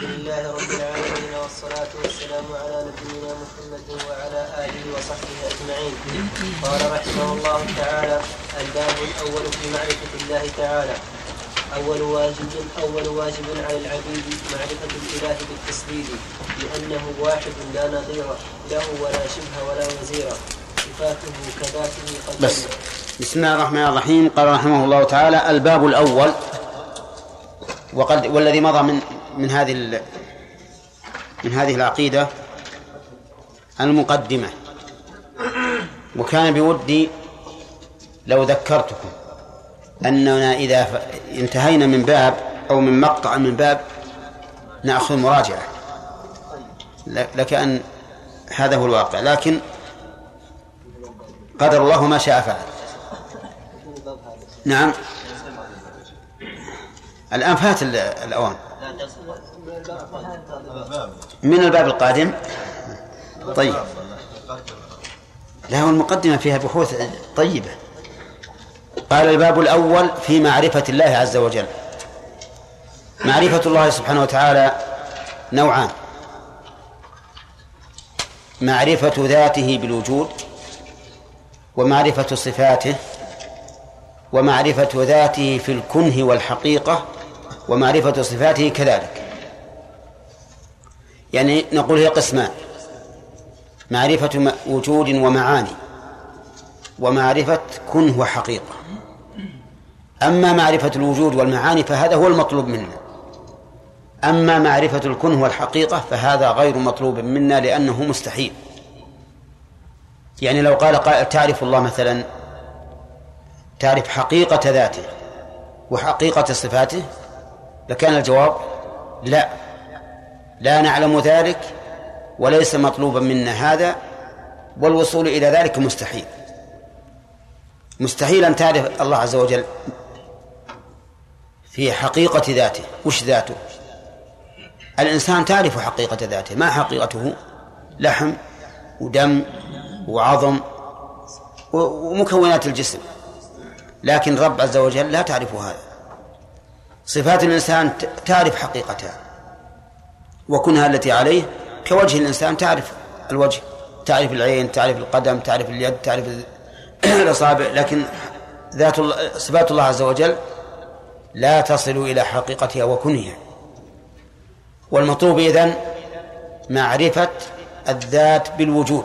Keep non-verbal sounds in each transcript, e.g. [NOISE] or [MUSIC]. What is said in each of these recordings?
لله رب العالمين والصلاة والسلام على نبينا محمد وعلى آله وصحبه أجمعين. قال رحمه الله تعالى الباب الأول في معرفة الله تعالى. أول واجب أول واجب على العبيد معرفة الإله بالتسديد لأنه واحد لا نظير له ولا شبه ولا وزير. صفاته كذاته قد بس. بسم الله الرحمن الرحيم. قال رحمه الله تعالى الباب الأول وقد والذي مضى من من هذه من هذه العقيدة المقدمة. وكان بودي لو ذكرتكم أننا إذا انتهينا من باب أو من مقطع من باب نأخذ مراجعة. لكأن هذا هو الواقع. لكن قدر الله ما شاء فعل. نعم. الآن فات الأوان. من الباب القادم. طيب. لا المقدمة فيها بحوث طيبة. قال الباب الأول في معرفة الله عز وجل. معرفة الله سبحانه وتعالى نوعان. معرفة ذاته بالوجود ومعرفة صفاته ومعرفة ذاته في الكنه والحقيقة ومعرفة صفاته كذلك. يعني نقول هي قسمان. معرفة وجود ومعاني. ومعرفة كنه وحقيقة أما معرفة الوجود والمعاني فهذا هو المطلوب منا. أما معرفة الكنه والحقيقة فهذا غير مطلوب منا لأنه مستحيل. يعني لو قال قائل تعرف الله مثلا تعرف حقيقة ذاته وحقيقة صفاته لكان الجواب لا. لا نعلم ذلك وليس مطلوبا منا هذا والوصول إلى ذلك مستحيل. مستحيل أن تعرف الله عز وجل في حقيقة ذاته. وش ذاته؟ الإنسان تعرف حقيقة ذاته. ما حقيقته؟ لحم ودم وعظم ومكونات الجسم. لكن رب عز وجل لا تعرف هذا. صفات الإنسان تعرف حقيقتها. وكنها التي عليه كوجه الإنسان تعرف الوجه تعرف العين تعرف القدم تعرف اليد تعرف [CLEARS THROAT] الأصابع. لكن ذات صفات الله عز وجل لا تصل إلى حقيقتها وكنها. والمطلوب إذن معرفة الذات بالوجود.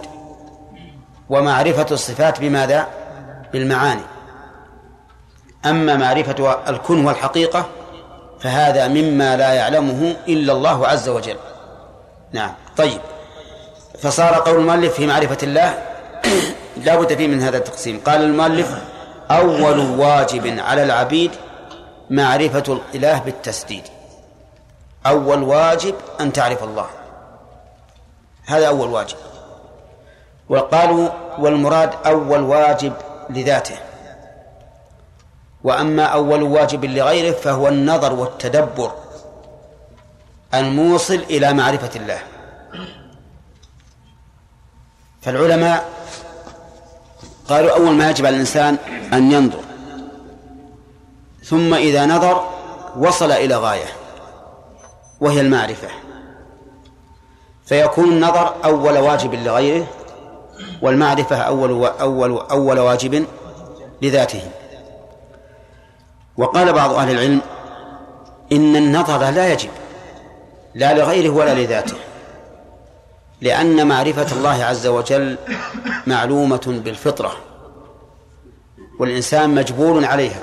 ومعرفة الصفات بماذا؟ بالمعاني. أما معرفة الكن والحقيقة فهذا مما لا يعلمه إلا الله عز وجل. نعم. طيب. فصار قول المؤلف في معرفة الله [COUGHS] لا بد فيه من هذا التقسيم. قال المؤلف أول واجب على العبيد معرفة الإله بالتسديد. أول واجب أن تعرف الله. هذا أول واجب. وقالوا والمراد أول واجب لذاته. وأما أول واجب لغيره فهو النظر والتدبر الموصل إلى معرفة الله. فالعلماء قالوا أول ما يجب على الإنسان أن ينظر ثم إذا نظر وصل إلى غاية وهي المعرفة. فيكون النظر أول واجب لغيره والمعرفة أول أول أول واجب لذاته. وقال بعض أهل العلم إن النظر لا يجب لا لغيره ولا لذاته لأن معرفة الله عز وجل معلومة بالفطرة والإنسان مجبول عليها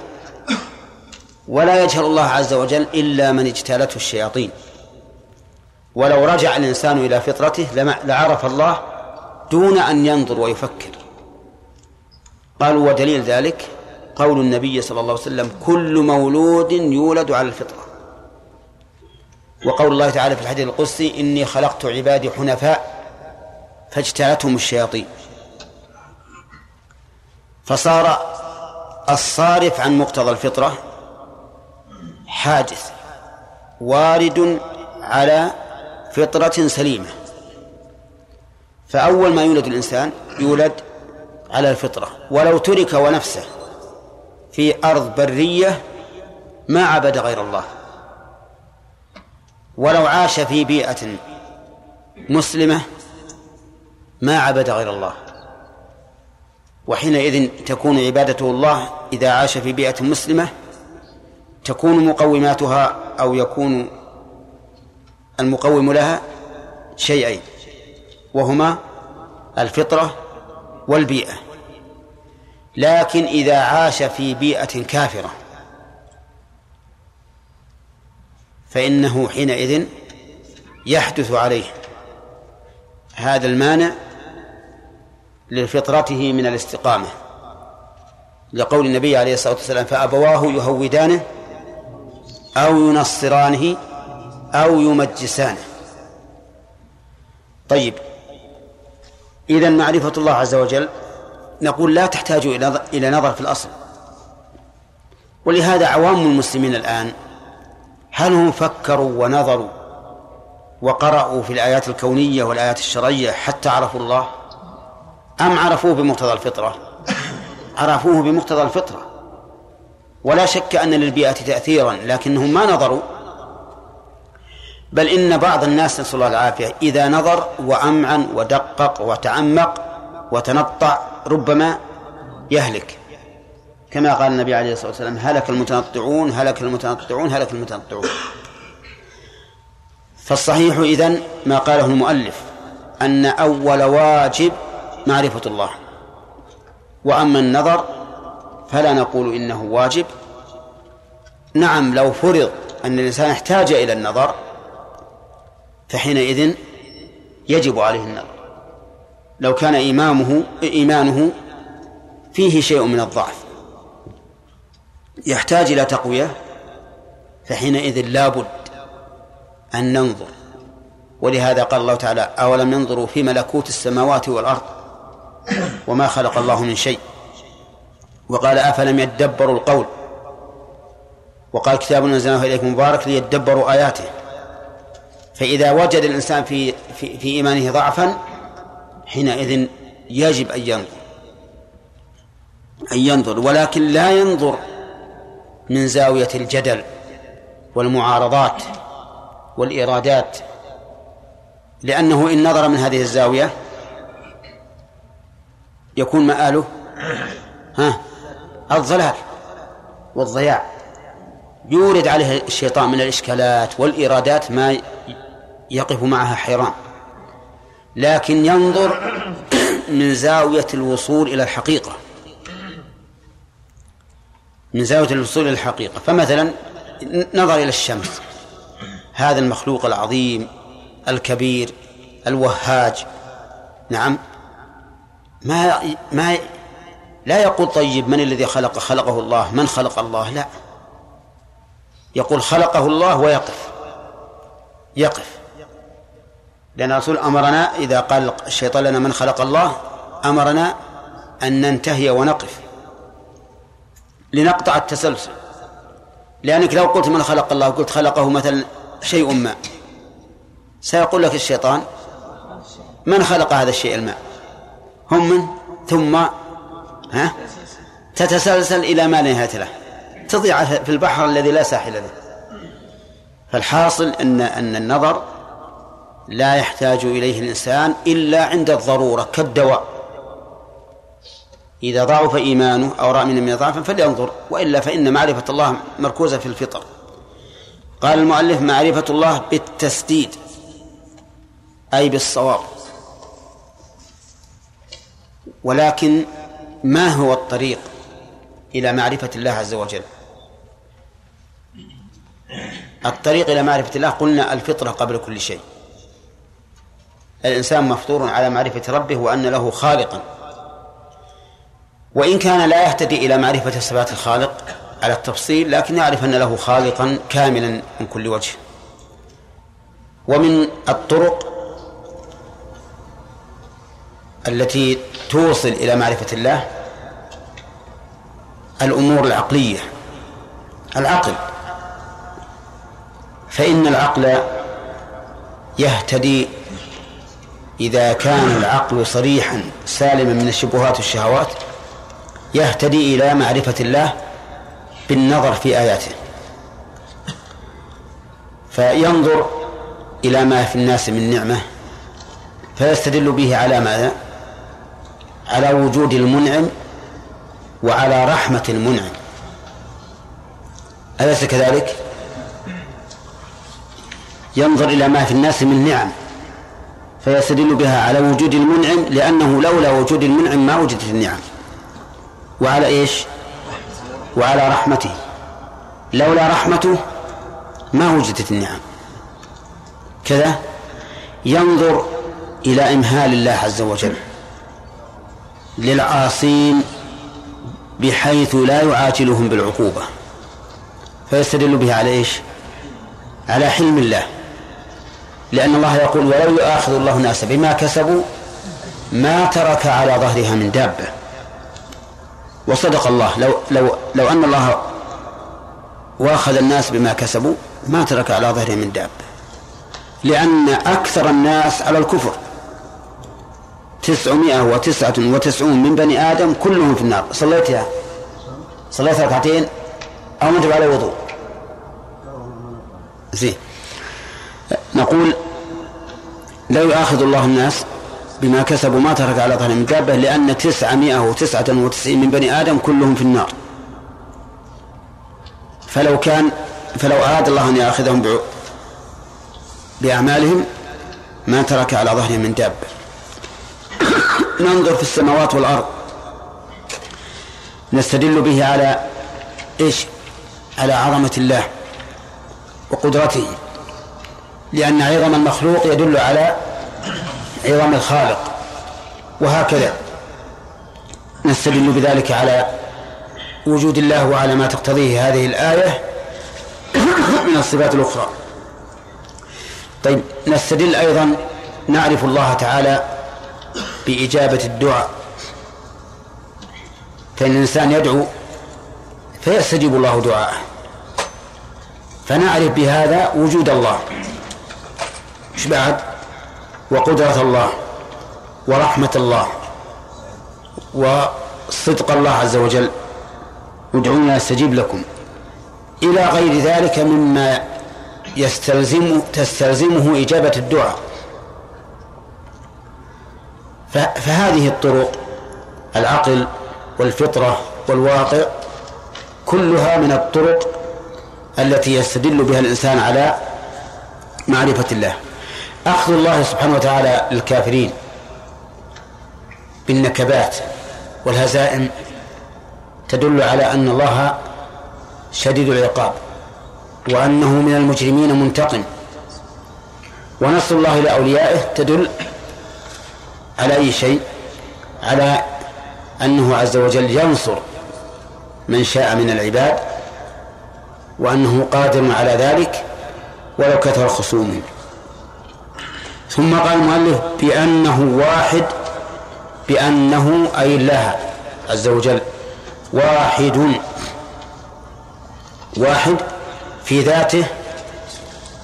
ولا يجهل الله عز وجل إلا من اجتالته الشياطين. ولو رجع الإنسان إلى فطرته لعرف الله دون أن ينظر ويفكر. قالوا ودليل ذلك قول النبي صلى الله عليه وسلم كل مولود يولد على الفطرة. وقول الله تعالى في الحديث القدسي إني خلقت عبادي حنفاء فاجتالتهم الشياطين. فصار الصارف عن مقتضى الفطرة حادث وارد على فطرة سليمة. فأول ما يولد الإنسان يولد على الفطرة ولو ترك ونفسه في أرض برية ما عبد غير الله. ولو عاش في بيئة مسلمة ما عبد غير الله. وحينئذ تكون عبادته الله إذا عاش في بيئة مسلمة تكون مقوماتها أو يكون المقوم لها شيئين وهما الفطرة والبيئة. لكن إذا عاش في بيئة كافرة فإنه حينئذ يحدث عليه هذا المانع لفطرته من الاستقامة. لقول النبي عليه الصلاة والسلام فأبواه يهودانه أو ينصرانه أو يمجسانه. طيب إذا معرفة الله عز وجل نقول لا تحتاج إلى إلى نظر في الأصل. ولهذا عوام المسلمين الآن هل هم فكروا ونظروا وقرأوا في الآيات الكونية والآيات الشرعية حتى عرفوا الله؟ أم عرفوه بمقتضى الفطرة؟ عرفوه بمقتضى الفطرة. ولا شك أن للبيئة تأثيرا لكنهم ما نظروا. بل إن بعض الناس نسأل الله العافية إذا نظر وأمعن ودقق وتعمق وتنطع ربما يهلك. كما قال النبي عليه الصلاة والسلام هلك المتنطعون هلك المتنطعون هلك المتنطعون. فالصحيح إذن ما قاله المؤلف أن أول واجب معرفة الله. وأما النظر فلا نقول إنه واجب. نعم لو فرض أن الإنسان احتاج إلى النظر فحينئذ يجب عليه النظر. لو كان إمامه إيمانه فيه شيء من الضعف. يحتاج إلى تقوية فحينئذ لا بد أن ننظر. ولهذا قال الله تعالى أولم ينظروا في ملكوت السماوات والأرض وما خلق الله من شيء؟ وقال أفلم يدبروا القول؟ وقال كتاب أنزلناه إليكم مبارك ليدبروا آياته. فإذا وجد الإنسان في في, في إيمانه ضعفا حينئذ يجب أن ينظر. أن ينظر ولكن لا ينظر من زاوية الجدل والمعارضات والإرادات لأنه إن نظر من هذه الزاوية يكون مآله ها الضلال والضياع. يورد عليه الشيطان من الإشكالات والإرادات ما يقف معها حيران. لكن ينظر [CLEARS THROAT] من زاوية الوصول إلى الحقيقة. من زاوية الوصول إلى الحقيقة. فمثلا نظر إلى الشمس. هذا المخلوق العظيم الكبير الوهاج. نعم. ما ما لا يقول طيب من الذي خلق؟ خلقه الله. من خلق الله؟ لا. يقول خلقه الله ويقف. يقف. لأن الرسول أمرنا إذا قال الشيطان لنا من خلق الله أمرنا أن ننتهي ونقف. لنقطع التسلسل. لأنك لو قلت من خلق الله قلت خلقه مثلا شيء ما. سيقول لك الشيطان من خلق هذا الشيء الماء؟ هم من؟ ثم ها؟ تتسلسل إلى ما لا نهاية له. تضيع في البحر الذي لا ساحل له. فالحاصل أن أن النظر لا يحتاج إليه الإنسان إلا عند الضرورة كالدواء. إذا ضعف إيمانه أو رأى من ضعف فلينظر وإلا فإن معرفة الله مركوزة في الفطر. قال المؤلف معرفة الله بالتسديد أي بالصواب. ولكن ما هو الطريق إلى معرفة الله عز وجل؟ الطريق إلى معرفة الله قلنا الفطرة قبل كل شيء. الإنسان مفطور على معرفة ربه وأن له خالقا. وإن كان لا يهتدي إلى معرفة صفات الخالق على التفصيل لكن يعرف أن له خالقا كاملا من كل وجه. ومن الطرق التي توصل إلى معرفة الله الأمور العقلية العقل. فإن العقل يهتدي إذا كان العقل صريحا سالما من الشبهات والشهوات يهتدي إلى معرفة الله بالنظر في آياته فينظر إلى ما في الناس من نعمة فيستدل به على ماذا؟ على وجود المنعم وعلى رحمة المنعم أليس كذلك؟ ينظر إلى ما في الناس من نعم فيستدل بها على وجود المنعم لأنه لولا وجود المنعم ما وجدت النعم. وعلى إيش؟ وعلى رحمته. لولا رحمته ما وجدت النعم. كذا ينظر إلى إمهال الله عز وجل للعاصين بحيث لا يعاجلهم بالعقوبة. فيستدل بها على إيش؟ على حلم الله. لأن الله يقول ولو يؤاخذ الله الناس بما كسبوا ما ترك على ظهرها من دابة وصدق الله لو لو لو أن الله واخذ الناس بما كسبوا ما ترك على ظهرها من دابة لأن أكثر الناس على الكفر. تسعمائة وتسعة وتسعون من بني آدم كلهم في النار. صليتها. صليت ركعتين أو مجب على وضوء زين. نقول لا يؤاخذ الله الناس بما كسبوا ما ترك على ظهر من دابة لأن تسعمائة وتسعة وتسعين من بني آدم كلهم في النار. فلو كان فلو أراد الله أن يأخذهم بأعمالهم ما ترك على ظهرهم من دابة. [COUGHS] ننظر في السماوات والأرض. نستدل به على إيش؟ على عظمة الله وقدرته. لأن عظم المخلوق يدل على عظم الخالق. وهكذا نستدل بذلك على وجود الله وعلى ما تقتضيه هذه الآية [COUGHS] من الصفات الأخرى. طيب نستدل أيضا نعرف الله تعالى بإجابة الدعاء. فإن الإنسان يدعو فيستجيب الله دعاءه. فنعرف بهذا وجود الله. إيش بعد؟ وقدرة الله ورحمة الله وصدق الله عز وجل. ادعوني أستجيب لكم. إلى غير ذلك مما يستلزم تستلزمه إجابة الدعاء. فهذه الطرق العقل والفطرة والواقع كلها من الطرق التي يستدل بها الإنسان على معرفة الله. أخذ الله سبحانه وتعالى للكافرين بالنكبات والهزائم تدل على أن الله شديد العقاب وأنه من المجرمين منتقم. ونصر الله لأوليائه تدل على أي شيء؟ على أنه عز وجل ينصر من شاء من العباد وأنه قادر على ذلك ولو كثر خصومه ثم قال المؤلف بأنه واحد بأنه أي الله عز وجل واحد. واحد في ذاته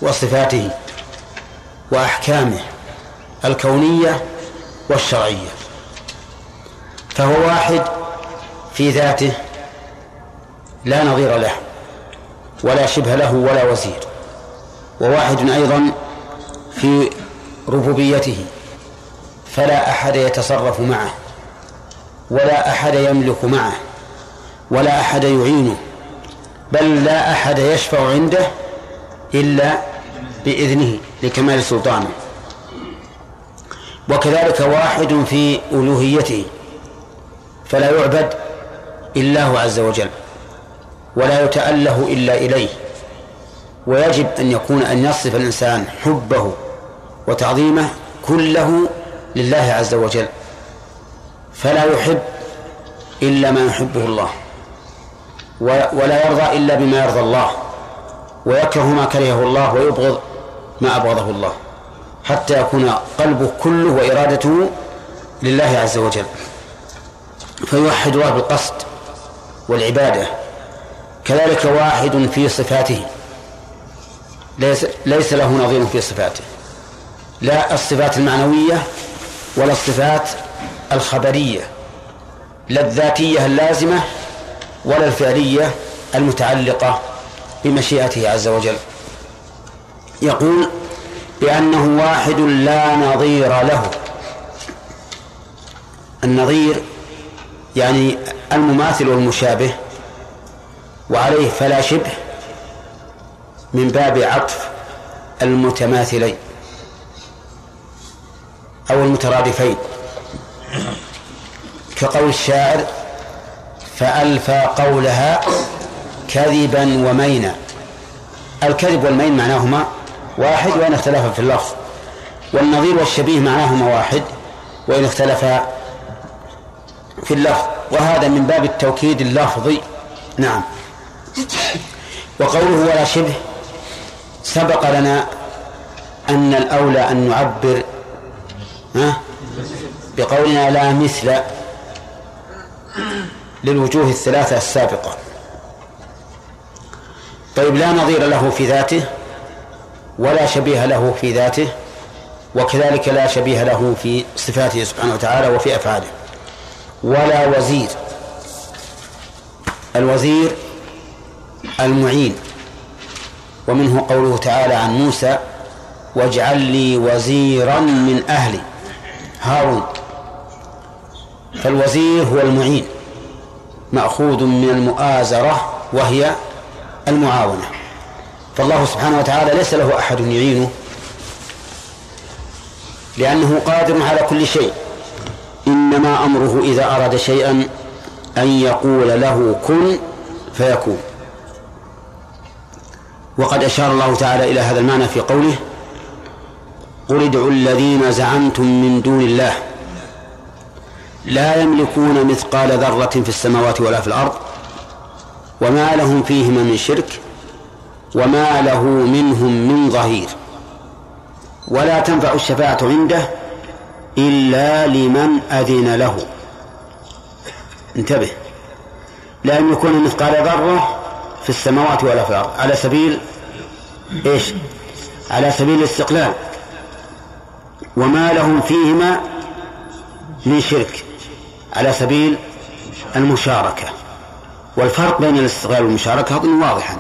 وصفاته وأحكامه الكونية والشرعية. فهو واحد في ذاته لا نظير له ولا شبه له ولا وزير. وواحد أيضا في ربوبيته فلا أحد يتصرف معه ولا أحد يملك معه ولا أحد يعينه بل لا أحد يشفع عنده إلا بإذنه لكمال سلطانه. وكذلك واحد في ألوهيته فلا يعبد إلا هو عز وجل ولا يتأله إلا إليه ويجب أن يكون أن يصف الإنسان حبه وتعظيمه كله لله عز وجل. فلا يحب إلا ما يحبه الله ولا يرضى إلا بما يرضى الله ويكره ما كرهه الله ويبغض ما أبغضه الله حتى يكون قلبه كله وإرادته لله عز وجل. فيوحد الله بالقصد والعبادة كذلك واحد في صفاته ليس, ليس له نظير في صفاته. لا الصفات المعنوية ولا الصفات الخبرية لا الذاتية اللازمة ولا الفعلية المتعلقة بمشيئته عز وجل. يقول بأنه واحد لا نظير له. النظير يعني المماثل والمشابه وعليه فلا شبه من باب عطف المتماثلين. أو المترادفين. كقول الشاعر فألفى قولها كذبا ومينا. الكذب والمين معناهما واحد وإن اختلفا في اللفظ. والنظير والشبيه معناهما واحد وإن اختلفا في اللفظ. وهذا من باب التوكيد اللفظي. نعم. وقوله ولا شبه سبق لنا أن الأولى أن نعبر بقولنا لا مثل للوجوه الثلاثة السابقة. طيب لا نظير له في ذاته ولا شبيه له في ذاته وكذلك لا شبيه له في صفاته سبحانه وتعالى وفي أفعاله. ولا وزير الوزير المعين. ومنه قوله تعالى عن موسى واجعل لي وزيرا من أهلي. هارون. فالوزير هو المعين مأخوذ من المؤازرة وهي المعاونة. فالله سبحانه وتعالى ليس له أحد يعينه لأنه قادر على كل شيء. إنما أمره إذا أراد شيئا أن يقول له كن فيكون. وقد أشار الله تعالى إلى هذا المعنى في قوله قل ادعوا الذين زعمتم من دون الله. لا يملكون مثقال ذرة في السماوات ولا في الأرض وما لهم فيهما من شرك وما له منهم من ظهير. ولا تنفع الشفاعة عنده إلا لمن أذن له. انتبه. لا يكون مثقال ذرة في السماوات ولا في الأرض. على سبيل إيش؟ على سبيل الاستقلال. وما لهم فيهما من شرك على سبيل المشاركة. والفرق بين الاستقلال والمشاركة أظن واضحا.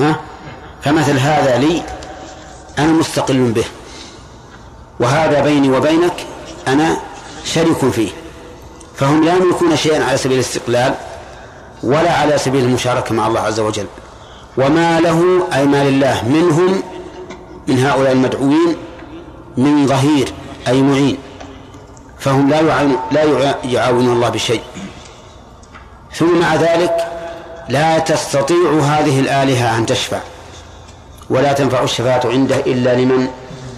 ها؟ فمثل هذا لي أنا مستقل به. وهذا بيني وبينك أنا شريك فيه. فهم لا يملكون شيئا على سبيل الاستقلال ولا على سبيل المشاركة مع الله عز وجل. وما له أي ما لله منهم من هؤلاء المدعوين من ظهير أي معين. فهم لا يعاون لا يعاون الله بشيء. ثم مع ذلك لا تستطيع هذه الآلهة أن تشفع. ولا تنفع الشفاعة عنده إلا لمن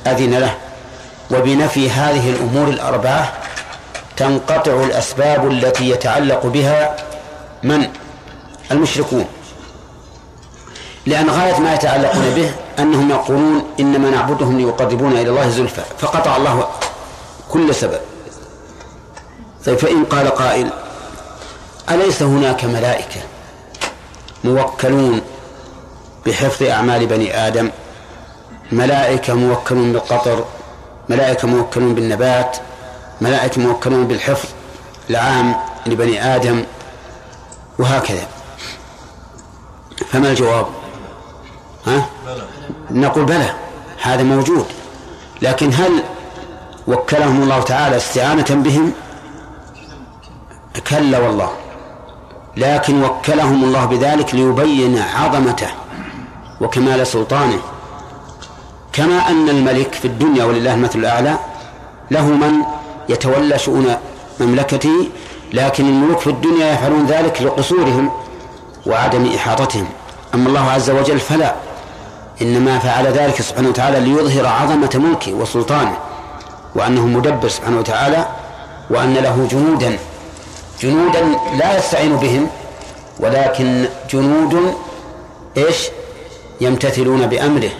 أذن له. وبنفي هذه الأمور الأربعة تنقطع الأسباب التي يتعلق بها من؟ المشركون. لأن غاية ما يتعلقون به أنهم يقولون إنما نعبدهم ليقربونا إلى الله زلفى فقطع الله كل سبب. طيب فإن قال قائل أليس هناك ملائكة موكلون بحفظ أعمال بني آدم؟ ملائكة موكلون بالقطر ملائكة موكلون بالنبات ملائكة موكلون بالحفظ العام لبني آدم وهكذا. فما الجواب؟ ها؟ نقول بلى هذا موجود. لكن هل وكلهم الله تعالى استعانة بهم؟ كلا والله. لكن وكلهم الله بذلك ليبين عظمته وكمال سلطانه. كما أن الملك في الدنيا ولله المثل الأعلى له من يتولى شؤون مملكته لكن الملوك في الدنيا يفعلون ذلك لقصورهم وعدم إحاطتهم. أما الله عز وجل فلا. إنما فعل ذلك سبحانه وتعالى ليظهر عظمة ملكه وسلطانه وأنه مدبر سبحانه وتعالى وأن له جنودا جنودا لا يستعين بهم ولكن جنود إيش؟ يمتثلون بأمره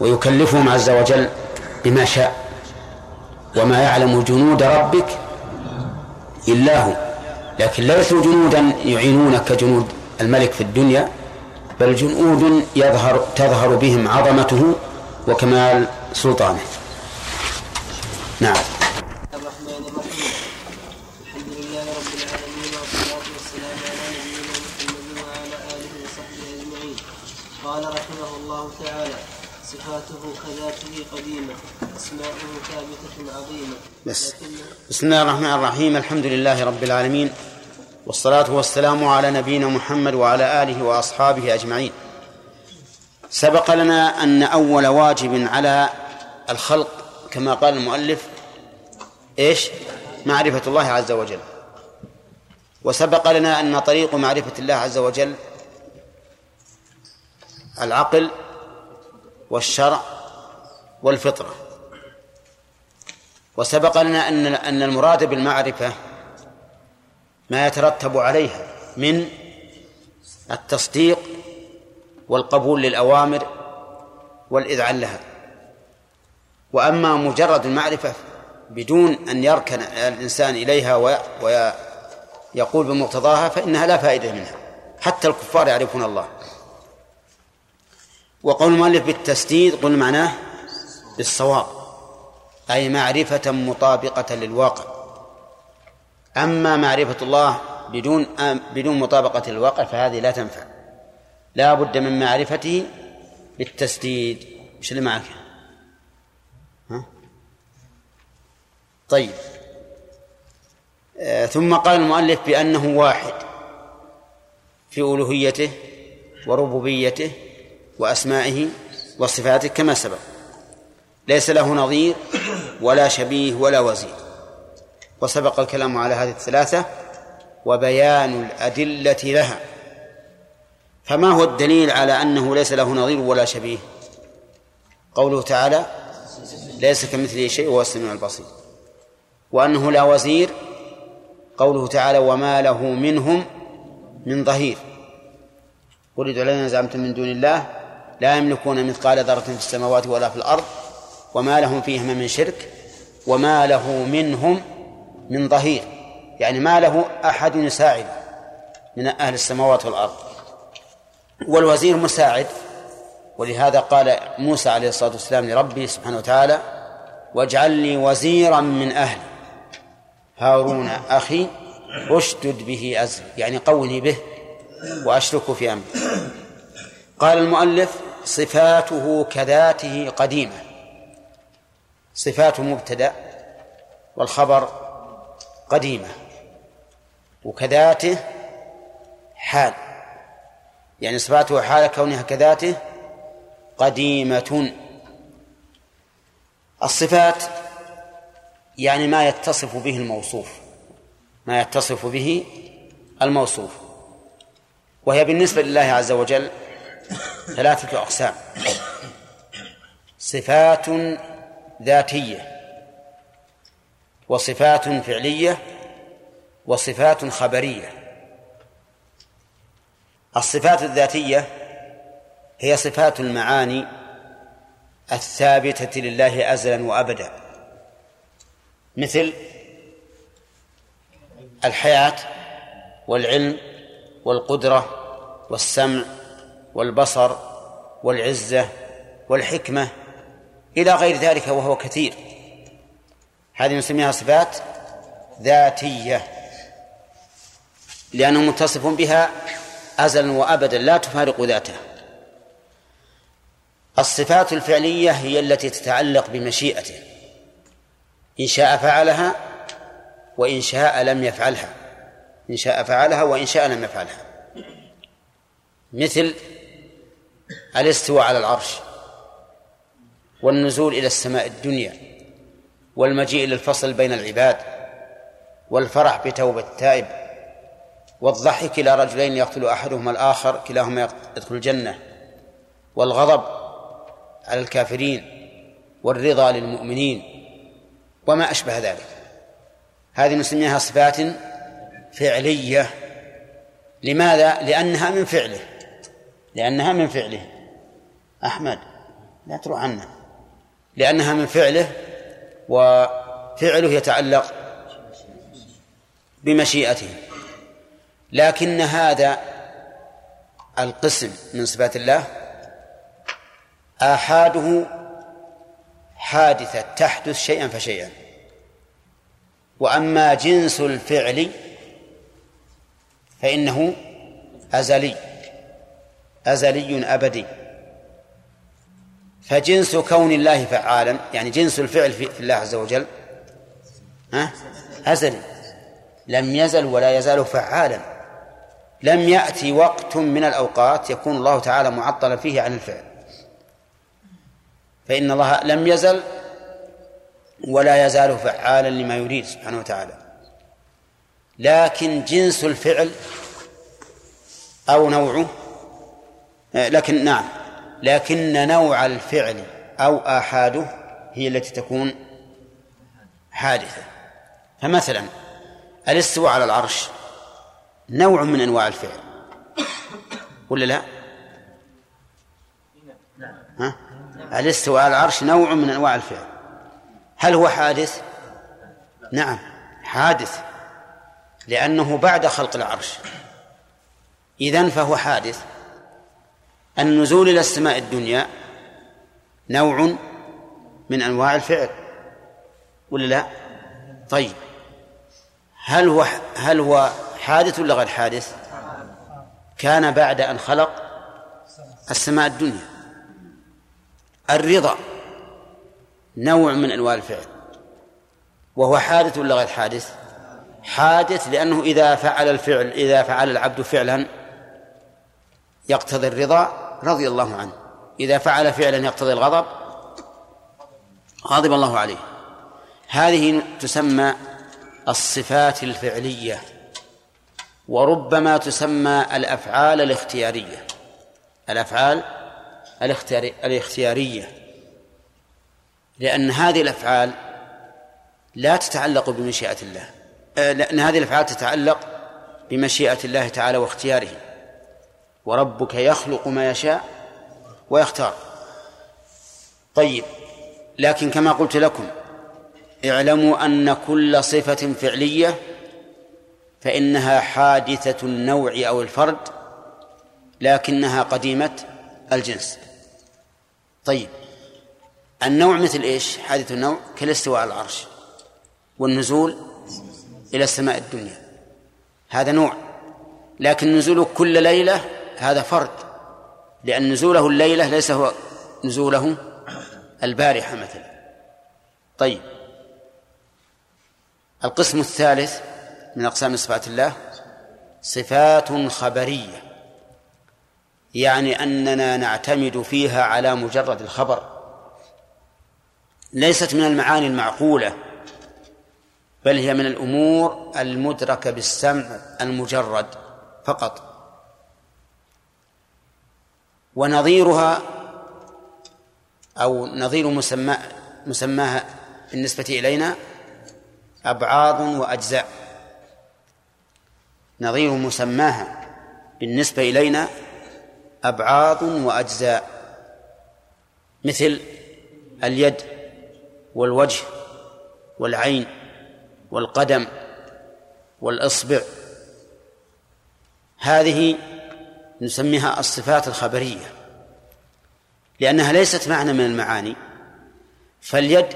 ويكلفهم عز وجل بما شاء. وما يعلم جنود ربك إلا هو لكن ليسوا جنودا يعينونك كجنود الملك في الدنيا بل جنود يظهر تظهر بهم عظمته وكمال سلطانه. نعم. الرحمن الرحيم الحمد لله رب العالمين والصلاة والسلام على نبينا محمد وعلى آله وصحبه أجمعين قال رحمه الله تعالى صفاته كذاته قديمة أسماؤه ثابتة عظيمة. بس بسم الله الرحمن الرحيم الحمد لله رب العالمين والصلاة والسلام على نبينا محمد وعلى آله وأصحابه أجمعين. سبق لنا أن أول واجب على الخلق كما قال المؤلف إيش؟ معرفة الله عز وجل. وسبق لنا أن طريق معرفة الله عز وجل العقل والشرع والفطرة. وسبق لنا أن أن المراد بالمعرفة ما يترتب عليها من التصديق والقبول للأوامر والإذعان لها. وأما مجرد المعرفة بدون أن يركن الإنسان إليها ويقول بمقتضاها فإنها لا فائدة منها. حتى الكفار يعرفون الله. وقول المؤلف بالتسديد قل معناه بالصواب أي معرفة مطابقة للواقع. أما معرفة الله بدون بدون مطابقة للواقع فهذه لا تنفع. لا بد من معرفته بالتسديد. إيش اللي معك؟ ها؟ طيب. آه ثم قال المؤلف بأنه واحد في ألوهيته وربوبيته وأسمائه وصفاته كما سبق. ليس له نظير ولا شبيه ولا وزير. وسبق الكلام على هذه الثلاثة وبيان الأدلة لها. فما هو الدليل على أنه ليس له نظير ولا شبيه؟ قوله تعالى ليس كمثله شيء وهو السميع البصير. وأنه لا وزير قوله تعالى وما له منهم من ظهير. قل ادعوا الذين زعمتم من دون الله لا يملكون مثقال ذرة في السماوات ولا في الأرض وما لهم فيهما من شرك وما له منهم من ظهير يعني ما له أحد يساعد من أهل السماوات والأرض. والوزير مساعد ولهذا قال موسى عليه الصلاة والسلام لربه سبحانه وتعالى واجعل لي وزيرا من أهلي. هارون أخي أشدد به أزري يعني قوني به وأشركه في أمري. قال المؤلف صفاته كذاته قديمة. صفات مبتدأ والخبر قديمة. وكذاته حال. يعني صفاته حال كونها كذاته قديمة. الصفات يعني ما يتصف به الموصوف. ما يتصف به الموصوف. وهي بالنسبة لله عز وجل ثلاثة أقسام. صفات ذاتية. وصفات فعلية وصفات خبرية. الصفات الذاتية هي صفات المعاني الثابتة لله أزلا وأبدا. مثل الحياة والعلم والقدرة والسمع والبصر والعزة والحكمة إلى غير ذلك وهو كثير. هذه نسميها صفات ذاتية لأنه متصف بها أزلا وأبدا لا تفارق ذاته الصفات الفعلية هي التي تتعلق بمشيئته إن شاء فعلها وإن شاء لم يفعلها. إن شاء فعلها وإن شاء لم يفعلها. مثل الاستواء على العرش والنزول إلى السماء الدنيا. والمجيء للفصل بين العباد والفرح بتوبة التائب والضحك إلى رجلين يقتل أحدهما الآخر كلاهما يدخل الجنة والغضب على الكافرين والرضا للمؤمنين وما أشبه ذلك. هذه نسميها صفات فعلية. لماذا؟ لأنها من فعله. لأنها من فعله. أحمد لا تروح عنا لأنها من فعله وفعله يتعلق بمشيئته. لكن هذا القسم من صفات الله آحاده حادثة تحدث شيئا فشيئا. وأما جنس الفعل فإنه أزلي أزلي أبدي. فجنس كون الله فعالا يعني جنس الفعل في الله عز وجل ها؟ أزلي لم يزل ولا يزال فعالا. لم يأتي وقت من الأوقات يكون الله تعالى معطلا فيه عن الفعل. فإن الله لم يزل ولا يزال فعالا لما يريد سبحانه وتعالى. لكن جنس الفعل أو نوعه لكن نعم. لكن نوع الفعل أو آحاده هي التي تكون حادثة فمثلا الاستواء على العرش نوع من أنواع الفعل ولا لا؟ ها؟ الاستواء على العرش نوع من أنواع الفعل هل هو حادث؟ نعم حادث لأنه بعد خلق العرش إذن فهو حادث النزول إلى السماء الدنيا نوع من أنواع الفعل ولا لا؟ طيب هل هو هل هو حادث ولا غير حادث؟ كان بعد أن خلق السماء الدنيا الرضا نوع من أنواع الفعل وهو حادث ولا غير حادث؟ حادث لأنه إذا فعل الفعل إذا فعل العبد فعلا يقتضي الرضا رضي الله عنه. إذا فعل فعلا يقتضي الغضب غضب الله عليه. هذه تسمى الصفات الفعلية وربما تسمى الأفعال الاختيارية. الأفعال الاختيارية. لأن هذه الأفعال لا تتعلق بمشيئة الله. آه، لأن هذه الأفعال تتعلق بمشيئة الله تعالى واختياره. وربك يخلق ما يشاء ويختار. طيب لكن كما قلت لكم اعلموا أن كل صفة فعلية فإنها حادثة النوع أو الفرد لكنها قديمة الجنس. طيب النوع مثل إيش؟ حادث النوع كالاستواء على العرش والنزول إلى السماء الدنيا. هذا نوع لكن نزوله كل ليلة هذا فرد لأن نزوله الليلة ليس هو نزوله البارحة مثلا. طيب. القسم الثالث من أقسام صفات الله صفات خبرية يعني أننا نعتمد فيها على مجرد الخبر. ليست من المعاني المعقولة بل هي من الأمور المدركة بالسمع المجرد فقط. ونظيرها أو نظير مسمى مسماها بالنسبة إلينا أبعاض وأجزاء. نظير مسماها بالنسبة إلينا أبعاض وأجزاء. مثل اليد والوجه والعين والقدم والإصبع. هذه نسميها الصفات الخبرية لأنها ليست معنى من المعاني فاليد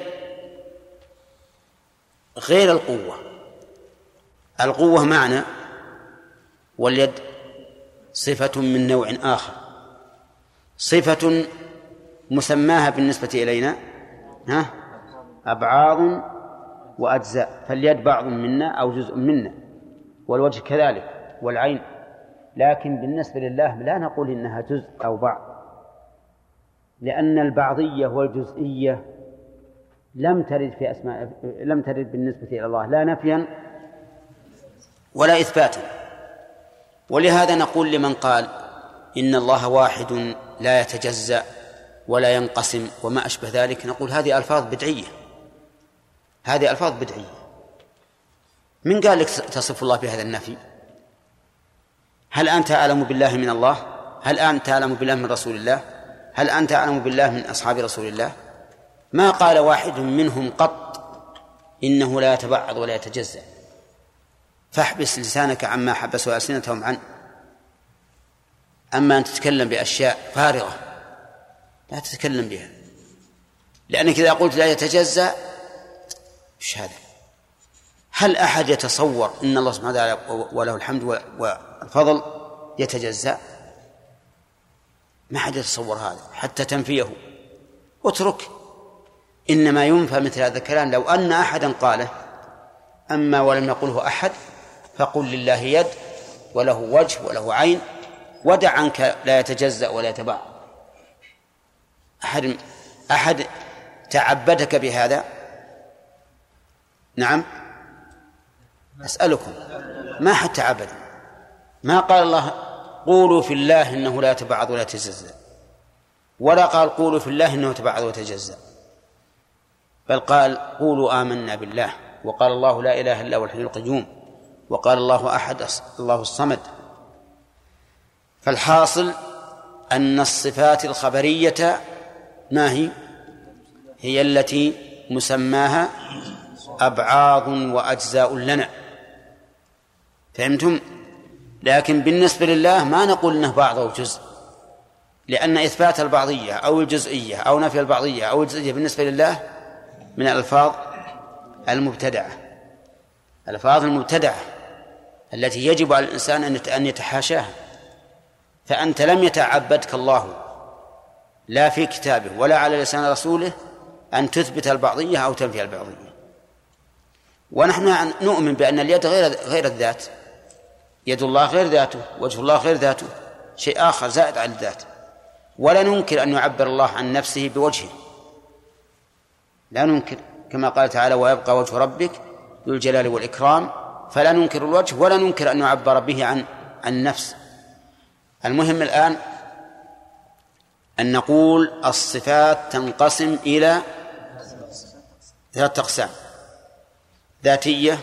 غير القوة. القوة معنى واليد صفة من نوع آخر. صفة مسماها بالنسبة إلينا ها؟ أبعاض وأجزاء. فاليد بعض منا أو جزء منا والوجه كذلك والعين لكن بالنسبة لله لا نقول إنها جزء أو بعض لأن البعضية والجزئية لم ترد في أسماء لم ترد بالنسبة إلى الله لا نفيا ولا إثباتا. ولهذا نقول لمن قال إن الله واحد لا يتجزأ ولا ينقسم وما أشبه ذلك نقول هذه ألفاظ بدعية. هذه ألفاظ بدعية. من قال لك تصف الله بهذا النفي؟ هل أنت أعلم بالله من الله؟ هل أنت أعلم بالله من رسول الله؟ هل أنت أعلم بالله من أصحاب رسول الله؟ ما قال واحد منهم قط إنه لا يتبعض ولا يتجزأ. فاحبس لسانك عما حبسوا ألسنتهم عنه أما أن تتكلم بأشياء فارغة. لا تتكلم بها. لأنك إذا قلت لا يتجزأ إيش هذا؟ هل أحد يتصور أن الله سبحانه وتعالى وله الحمد والفضل يتجزأ؟ ما حد يتصور هذا حتى تنفيه اترك. إنما ينفى مثل هذا الكلام. لو أن أحدا قاله أما ولم يقله أحد فقل لله يد وله وجه وله عين ودع عنك لا يتجزأ ولا يتبع أحد أحد تعبدك بهذا؟ نعم. أسألكم ما حد تعبد ما قال الله قولوا في الله إنه لا يتبعض ولا يتجزأ ولا قال قولوا في الله إنه يتبعض ويتجزأ بل قال قولوا آمنا بالله. وقال الله لا إله إلا هو الحي القيوم. وقال الله أحد الله الصمد. فالحاصل أن الصفات الخبرية ما هي؟ هي التي مسماها أبعاض وأجزاء لنا. فهمتم؟ لكن بالنسبة لله ما نقول أنه بعض أو جزء. لأن إثبات البعضية أو الجزئية أو نفي البعضية أو الجزئية بالنسبة لله من الألفاظ المبتدعة. الألفاظ المبتدعة التي يجب على الإنسان أن يتحاشاها. فأنت لم يتعبدك الله لا في كتابه ولا على لسان رسوله أن تثبت البعضية أو تنفي البعضية. ونحن نؤمن بأن اليد غير غير الذات. يد الله غير ذاته وجه الله غير ذاته شيء آخر زائد على الذات. ولا ننكر أن يعبر الله عن نفسه بوجهه. لا ننكر كما قال تعالى ويبقى وجه ربك ذو الجلال والإكرام فلا ننكر الوجه ولا ننكر أن يعبر به عن عن النفس المهم الآن أن نقول الصفات تنقسم إلى ثلاثة أقسام ذاتية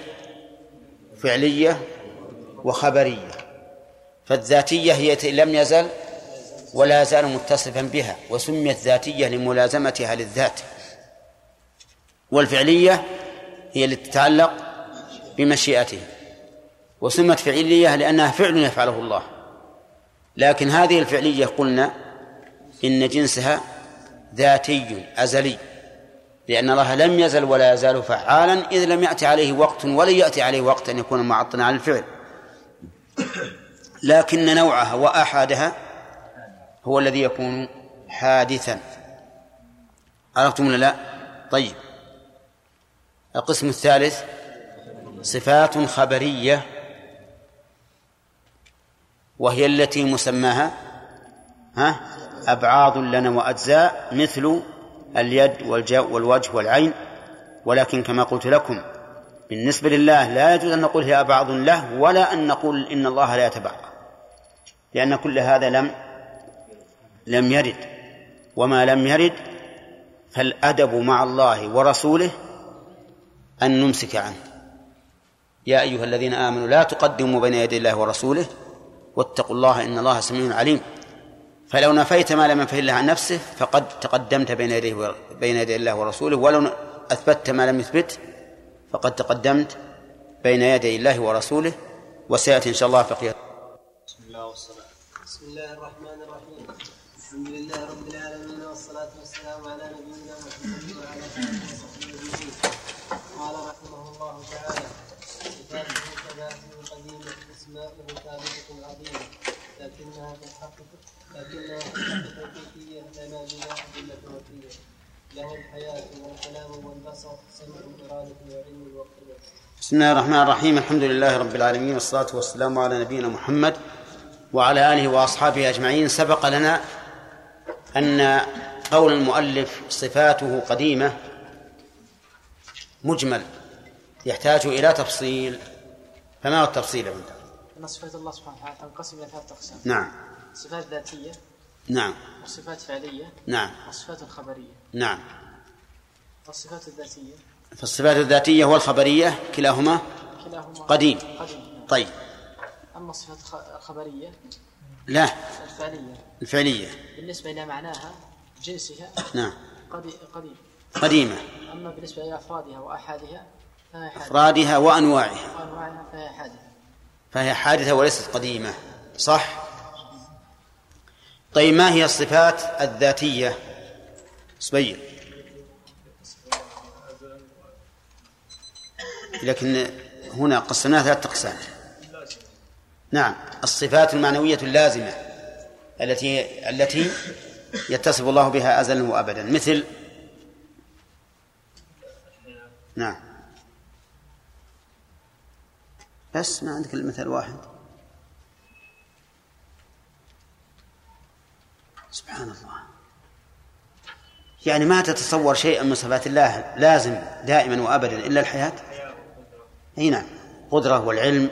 فعلية وخبرية. فالذاتية هي لم يزل ولا يزال متصفا بها وسميت ذاتية لملازمتها للذات. والفعلية هي التي تتعلق بمشيئته وسمت فعلية لأنها فعل يفعله الله. لكن هذه الفعلية قلنا إن جنسها ذاتي أزلي لأن الله لم يزل ولا يزال فعالا إذ لم يأتي عليه وقت ولن يأتي عليه وقت أن يكون معطنا على الفعل. لكن نوعها وأحدها هو الذي يكون حادثا. عرفتم ولا لا؟ طيب. القسم الثالث صفات خبرية وهي التي مسماها ها أبعاض لنا وأجزاء مثل اليد والوجه والعين. ولكن كما قلت لكم بالنسبة لله لا يجوز أن نقول هي أبعض له ولا أن نقول إن الله لا يتبع لأن كل هذا لم لم يرد. وما لم يرد فالأدب مع الله ورسوله أن نمسك عنه. يا أيها الذين آمنوا لا تقدموا بين يدي الله ورسوله واتقوا الله إن الله سميع عليم. فلو نفيت ما لم ينفه الله عن نفسه فقد تقدمت بين يديه بين يدي الله ورسوله. ولو أثبتت ما لم يثبت فقد تقدمت بين يدي الله ورسوله. وسيأتي إن شاء الله فقيه بسم الله والصلاة بسم الله الرحمن الرحيم الحمد لله رب العالمين والصلاة والسلام على نبينا محمد وعلى آله وصحبه أجمعين قال رحمه الله تعالى صفاته كذاته القديمة أسماؤه ثابتة عظيمة لكنها في الحق لكنها في الحق توقيفية لنا بلا أدلة وفية له الحياة والكلام والبصر سمع الإرادة وعلم الوقت بسم الله الرحمن الرحيم الحمد لله رب العالمين والصلاة والسلام على نبينا محمد وعلى آله وأصحابه أجمعين سبق لنا أن قول المؤلف صفاته قديمة مجمل يحتاج إلى تفصيل. فما هو التفصيل عنده؟ أن صفات الله سبحانه وتعالى تنقسم إلى ثلاثة أقسام. نعم. صفات ذاتية. نعم. وصفات فعلية. نعم. وصفات خبرية. نعم. والصفات الذاتية. فالصفات الذاتية والخبرية كلاهما كلاهما قديم. قديم. نعم. طيب. أما الصفات الخ- الخبرية لا. الفعلية. الفعلية. بالنسبة إلى معناها جنسها؟ نعم. قدي- قديم. قديمة. أما بالنسبة إلى أفرادها وأحادها فهي حادثة. أفرادها وأنواعها. وأنواعها فهي حادثة. فهي حادثة وليست قديمة. صح؟ طيب ما هي الصفات الذاتية؟ صبير لكن هنا قسمناها ثلاثة أقسام. نعم الصفات المعنوية اللازمة التي التي يتصف الله بها أزلا وأبدا. مثل نعم. بس ما عندك المثل واحد. سبحان الله. يعني ما تتصور شيئا من صفات الله لازم دائما وابدا إلا الحياة؟ أي نعم. قدرة والعلم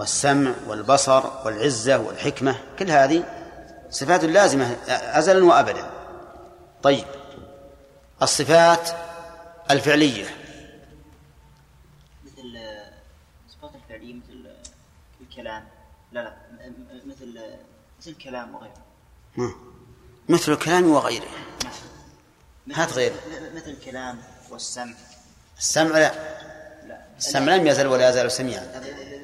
والسمع والبصر والعزة والحكمة كل هذه صفات لازمة ازلا وابدا. طيب الصفات الفعلية. مثل الصفات الفعلية مثل الكلام. لا لا مثل مثل الكلام وغيره. مثل الكلام وغيره. هات غير مثل الكلام والسمع. السمع لا. لا. السمع لم يزل ولا يزال سميعا.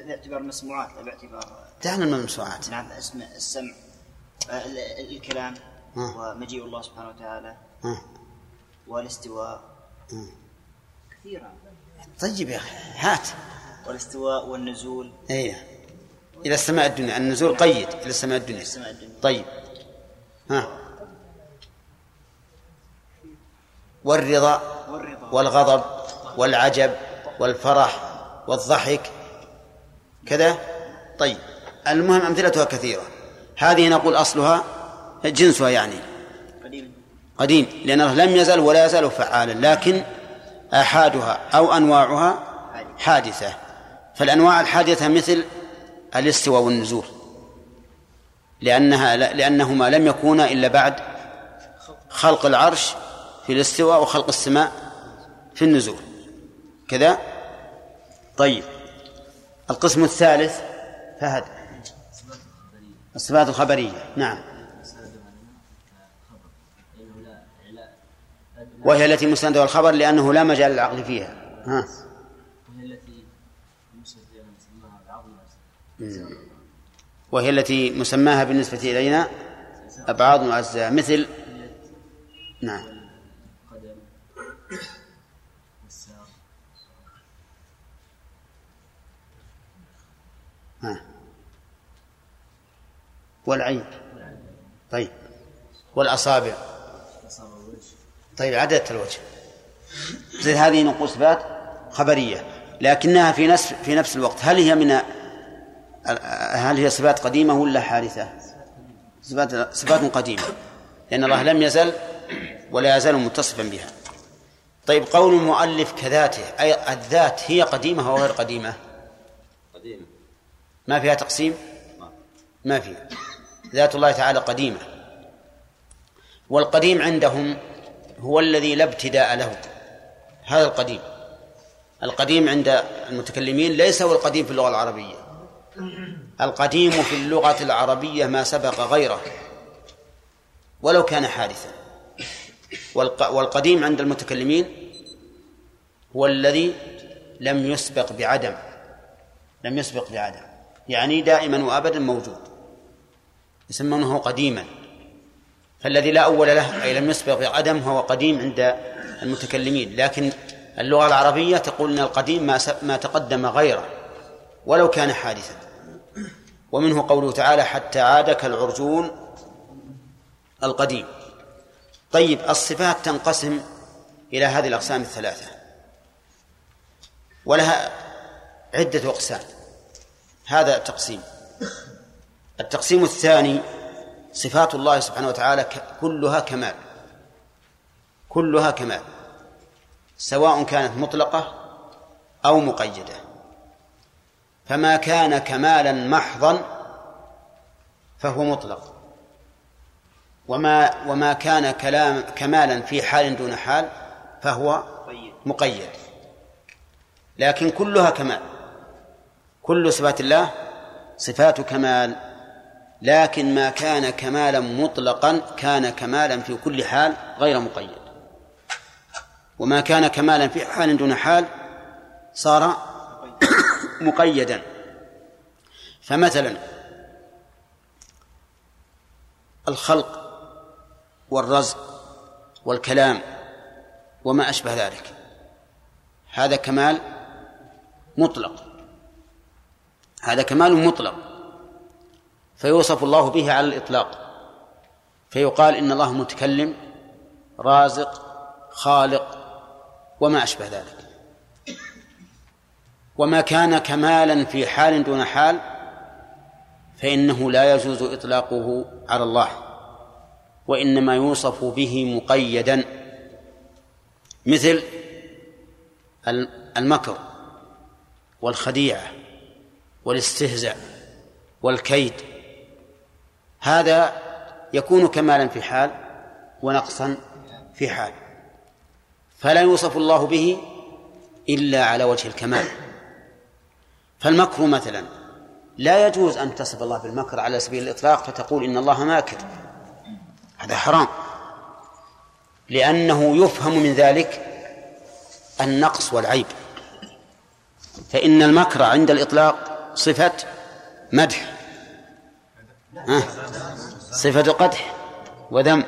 باعتبار المسموعات لا باعتبار دعنا من المسموعات نعم اسم السمع ال- الكلام آه. ومجيء الله سبحانه وتعالى. آه. والاستواء. آه. كثيرة طيب يا أخي هات. والاستواء والنزول. إيه. إلى السماء الدنيا النزول قيد. إلى السماء الدنيا. السماء الدنيا. طيب. ها والرضا والرضا. والغضب والعجب والفرح والضحك كذا؟ طيب. المهم أمثلتها كثيرة. هذه نقول أصلها جنسها يعني. قديم. قديم لأن الله لم يزل ولا يزال فعالا لكن آحادها أو أنواعها حادثة. فالأنواع الحادثة مثل الاستواء والنزول. لأنها لأنهما لم يكونا إلا بعد خلق العرش في الاستواء وخلق السماء في النزول. كذا؟ طيب. القسم الثالث فهد. الصفات الخبرية. نعم. وهي التي مستندها الخبر لأنه لا مجال للعقل فيها. ها. وهي التي مسماها بالنسبة إلينا أبعاد وأجزاء مثل نعم. والعين طيب والأصابع طيب عدد الوجه زي هذه نقول صفات خبرية لكنها في نفس في نفس الوقت هل هي من هل هي صفات قديمة ولا حادثة؟ صفات صفات قديمة لأن الله لم يزل ولا يزال متصفا بها. طيب قول المؤلف كذاته أي الذات هي قديمة أو غير قديمة؟ قديم ما فيها تقسيم؟ ما فيها. ذات الله تعالى قديمة. والقديم عندهم هو الذي لا ابتداء له. هذا القديم. القديم عند المتكلمين ليس هو القديم في اللغة العربية. القديم في اللغة العربية ما سبق غيره ولو كان حادثا والق- والقديم عند المتكلمين هو الذي لم يسبق بعدم لم يسبق بعدم يعني دائما وابدا موجود يسمونه قديما. فالذي لا أول له أي لم يسبق بعدم هو قديم عند المتكلمين. لكن اللغة العربية تقول إن القديم ما ما تقدم غيره ولو كان حادثا. ومنه قوله تعالى حتى عاد كالعرجون القديم طيب الصفات تنقسم إلى هذه الأقسام الثلاثة. ولها عدة أقسام. هذا تقسيم. التقسيم الثاني صفات الله سبحانه وتعالى كلها كمال. كلها كمال. سواء كانت مطلقة أو مقيدة. فما كان كمالا محضا فهو مطلق. وما وما كان كلام كمالا في حال دون حال فهو مقيد. لكن كلها كمال. كل صفات الله صفات كمال. لكن ما كان كمالا مطلقا كان كمالا في كل حال غير مقيد. وما كان كمالا في حال دون حال صار مقيدا. فمثلا الخلق والرزق والكلام وما أشبه ذلك. هذا كمال مطلق. هذا كمال مطلق. فيوصف الله به على الإطلاق. فيقال إن الله متكلم رازق خالق وما أشبه ذلك. وما كان كمالا في حال دون حال فإنه لا يجوز إطلاقه على الله وإنما يوصف به مقيدا. مثل المكر والخديعة والاستهزاء والكيد. هذا يكون كمالا في حال ونقصا في حال. فلا يوصف الله به إلا على وجه الكمال. فالمكر مثلا لا يجوز أن تصف الله بالمكر على سبيل الإطلاق فتقول إن الله ماكر. هذا حرام. لأنه يفهم من ذلك النقص والعيب. فإن المكر عند الإطلاق صفة مدح. صفة قدح وذم.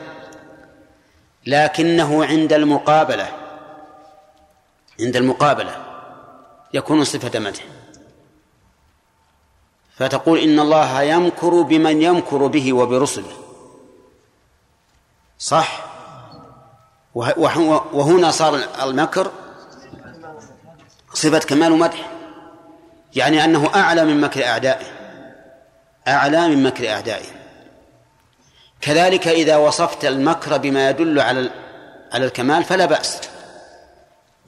لكنه عند المقابلة عند المقابلة يكون صفة مدح. فتقول إن الله يمكر بمن يمكر به وبرسله. صح؟ وهنا صار المكر صفة كمال ومدح يعني أنه أعلى من مكر أعدائه. أعلى من مكر أعدائه كذلك إذا وصفت المكر بما يدل على على الكمال فلا بأس.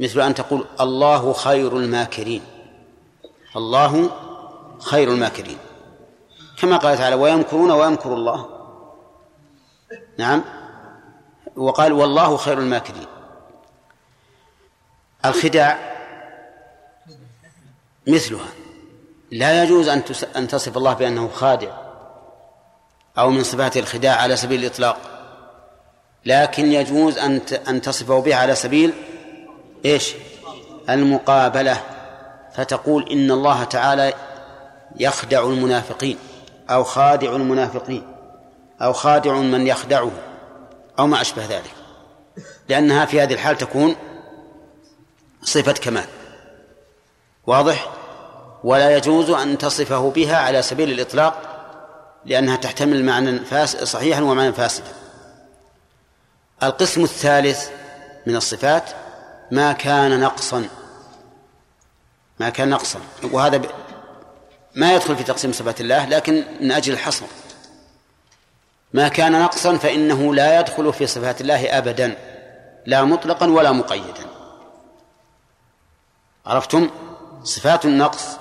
مثل أن تقول الله خير الماكرين. الله خير الماكرين. كما قال تعالى ويمكرون ويمكر الله. نعم. وقال والله خير الماكرين. الخداع مثلها. لا يجوز أن أن تصف الله بأنه خادع أو من صفات الخداع على سبيل الإطلاق. لكن يجوز أن أن تصفه به على سبيل إيش؟ المقابلة. فتقول إن الله تعالى يخدع المنافقين أو خادع المنافقين أو خادع من يخدعه أو ما أشبه ذلك. لأنها في هذه الحال تكون صفة كمال. واضح؟ ولا يجوز أن تصفه بها على سبيل الإطلاق لأنها تحتمل معنى صحيحا ومعنى فاسدا. القسم الثالث من الصفات ما كان نقصا. ما كان نقصا. وهذا. ما يدخل في تقسيم صفات الله لكن من أجل الحصر. ما كان نقصا فإنه لا يدخل في صفات الله أبدا لا مطلقا ولا مقيدا. عرفتم؟ صفات النقص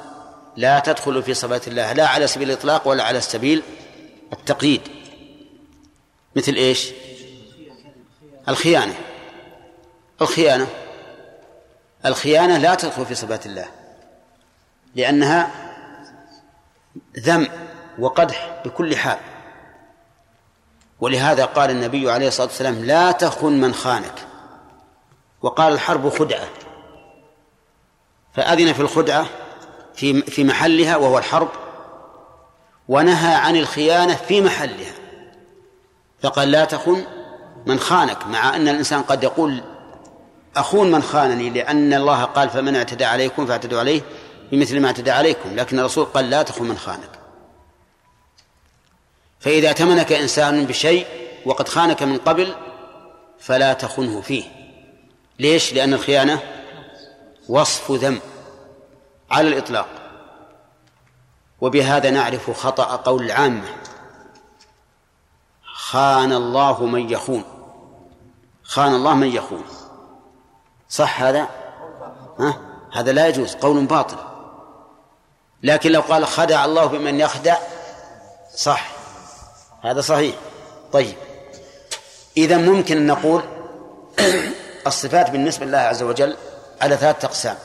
لا تدخل في صفات الله لا على سبيل الإطلاق ولا على سبيل التقييد. مثل إيش؟ الخيانة. الخيانة. الخيانة لا تدخل في صفات الله لأنها ذم وقدح بكل حال. ولهذا قال النبي عليه الصلاة والسلام لا تخن من خانك وقال الحرب خدعة. فأذن في الخدعة في في محلها وهو الحرب ونهى عن الخيانة في محلها. فقال لا تخن من خانك مع أن الإنسان قد يقول أخون من خانني لأن الله قال فمن اعتدى عليكم فاعتدوا عليه بمثل ما اعتدى عليكم لكن الرسول قال لا تخن من خانك. فإذا اؤتمنك إنسان بشيء وقد خانك من قبل فلا تخنه فيه. ليش؟ لأن الخيانة وصف ذم على الإطلاق. وبهذا نعرف خطأ قول العامة. خان الله من يخون. خان الله من يخون. صح هذا؟ ها؟ هذا لا يجوز قول باطل. لكن لو قال خدع الله بمن يخدع صح. هذا صحيح. طيب. إذا ممكن أن نقول [COUGHS] الصفات بالنسبة لله عز وجل على ثلاثة أقسام.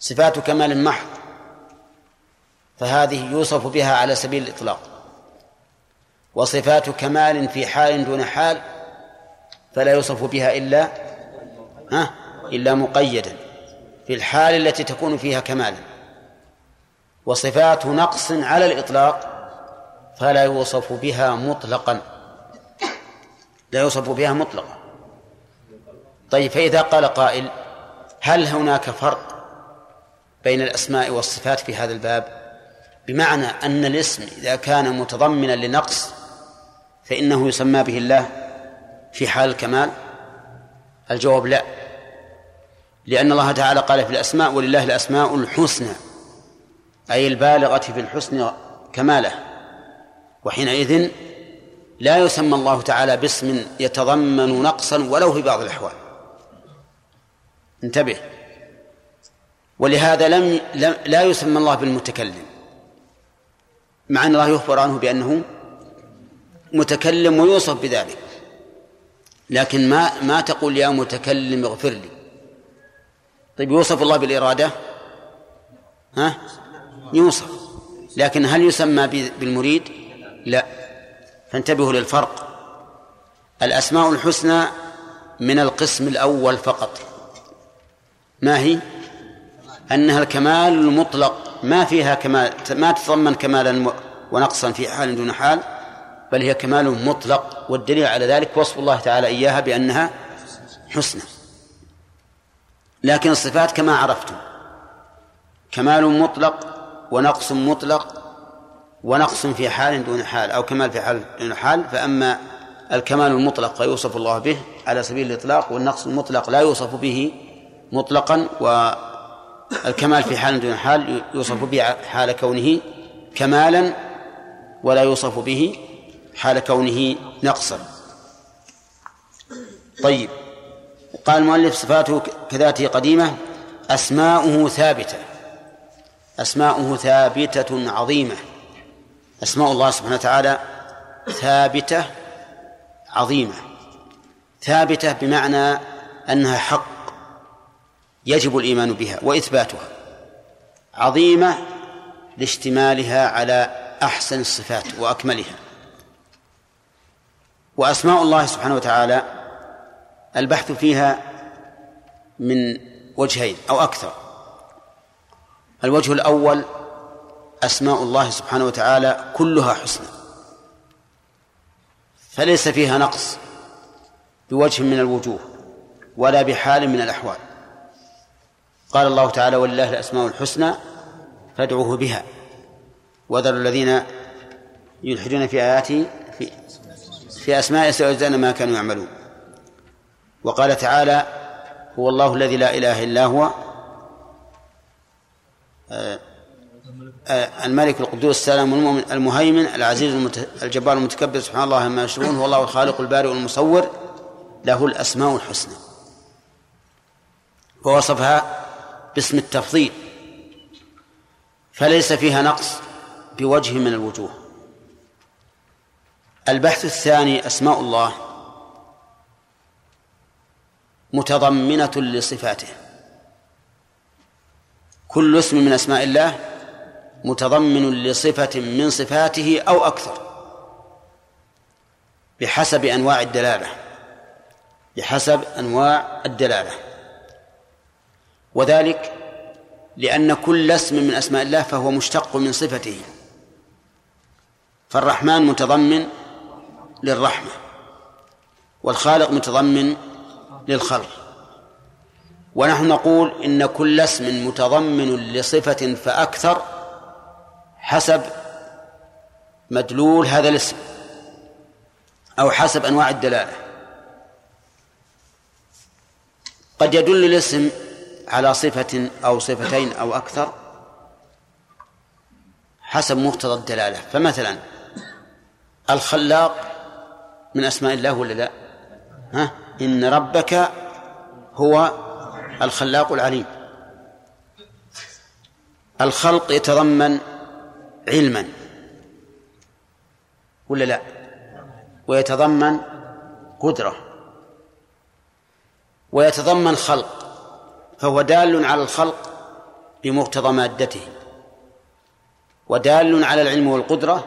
صفات كمال محض فهذه يوصف بها على سبيل الإطلاق. وصفات كمال في حال دون حال فلا يوصف بها إلا ها؟ إلا مقيدا في الحال التي تكون فيها كمالا وصفات نقص على الإطلاق فلا يوصف بها مطلقا. لا يوصف بها مطلقا. طيب فإذا قال قائل هل هناك فرق بين الأسماء والصفات في هذا الباب بمعنى أن الاسم إذا كان متضمنا لنقص فإنه يسمى به الله في حال الكمال؟ الجواب لا. لأن الله تعالى قال في الأسماء ولله الأسماء الحسنى أي البالغة في الحسن كماله. وحينئذ لا يسمى الله تعالى باسم يتضمن نقصا ولو في بعض الأحوال. انتبه. ولهذا لم, لا يسمى الله بالمتكلم. مع أن الله يخبر عنه بأنه متكلم ويوصف بذلك. لكن ما ما تقول يا متكلم اغفر لي. طيب يوصف الله بالإرادة؟ ها؟ يوصف. لكن هل يسمى بالمريد؟ لا. فانتبهوا للفرق. الأسماء الحسنى من القسم الأول فقط. ما هي؟ أنها الكمال المطلق ما فيها كمال ما تتضمن كمالا ونقصا في حال دون حال بل هي كمال مطلق والدليل على ذلك وصف الله تعالى إياها بأنها حسنى. لكن الصفات كما عرفتم كمال مطلق ونقص مطلق ونقص في حال دون حال أو كمال في حال دون حال فأما الكمال المطلق فيوصف الله به على سبيل الإطلاق والنقص المطلق لا يوصف به مطلقا والكمال في حال دون حال يوصف به حال كونه كمالا ولا يوصف به حال كونه نقصا. طيب. قال المؤلف صفاته كذاته قديمة أسماؤه ثابتة. أسماؤه ثابتة عظيمة. أسماء الله سبحانه وتعالى ثابتة عظيمة. ثابتة بمعنى أنها حق. يجب الإيمان بها وإثباتها عظيمة لاشتمالها على أحسن الصفات وأكملها. وأسماء الله سبحانه وتعالى البحث فيها من وجهين أو أكثر. الوجه الأول أسماء الله سبحانه وتعالى كلها حسنى. فليس فيها نقص بوجه من الوجوه ولا بحال من الأحوال. قال الله تعالى ولله الأسماء الحسنى فادعوه بها. وذروا الذين يلحدون في آياته في في أسماء سيجزون ما كانوا يعملون. وقال تعالى هو الله الذي لا إله إلا هو آه، آه، الملك القدوس السلام المؤمن المهيمن العزيز الجبار المتكبر سبحان الله ما يشركون هو الله الخالق البارئ المصور له الأسماء الحسنى. ووصفها باسم التفضيل. فليس فيها نقص بوجه من الوجوه. البحث الثاني أسماء الله متضمنة لصفاته. كل اسم من أسماء الله متضمن لصفة من صفاته أو أكثر بحسب أنواع الدلالة. بحسب أنواع الدلالة. وذلك لأن كل اسم من أسماء الله فهو مشتق من صفته. فالرحمن متضمن للرحمة والخالق متضمن للخلق. ونحن نقول إن كل اسم متضمن لصفة فأكثر حسب مدلول هذا الاسم أو حسب أنواع الدلالة. قد يدل الاسم على صفة أو صفتين أو أكثر حسب مقتضى الدلالة. فمثلا الخلاق من أسماء الله ولا لا؟ ها؟ إن ربك هو الخلاق العليم. الخلق يتضمن علما ولا لا؟ ويتضمن قدرة. ويتضمن خلق. فهو دال على الخلق بمقتضى مادته ودال على العلم والقدرة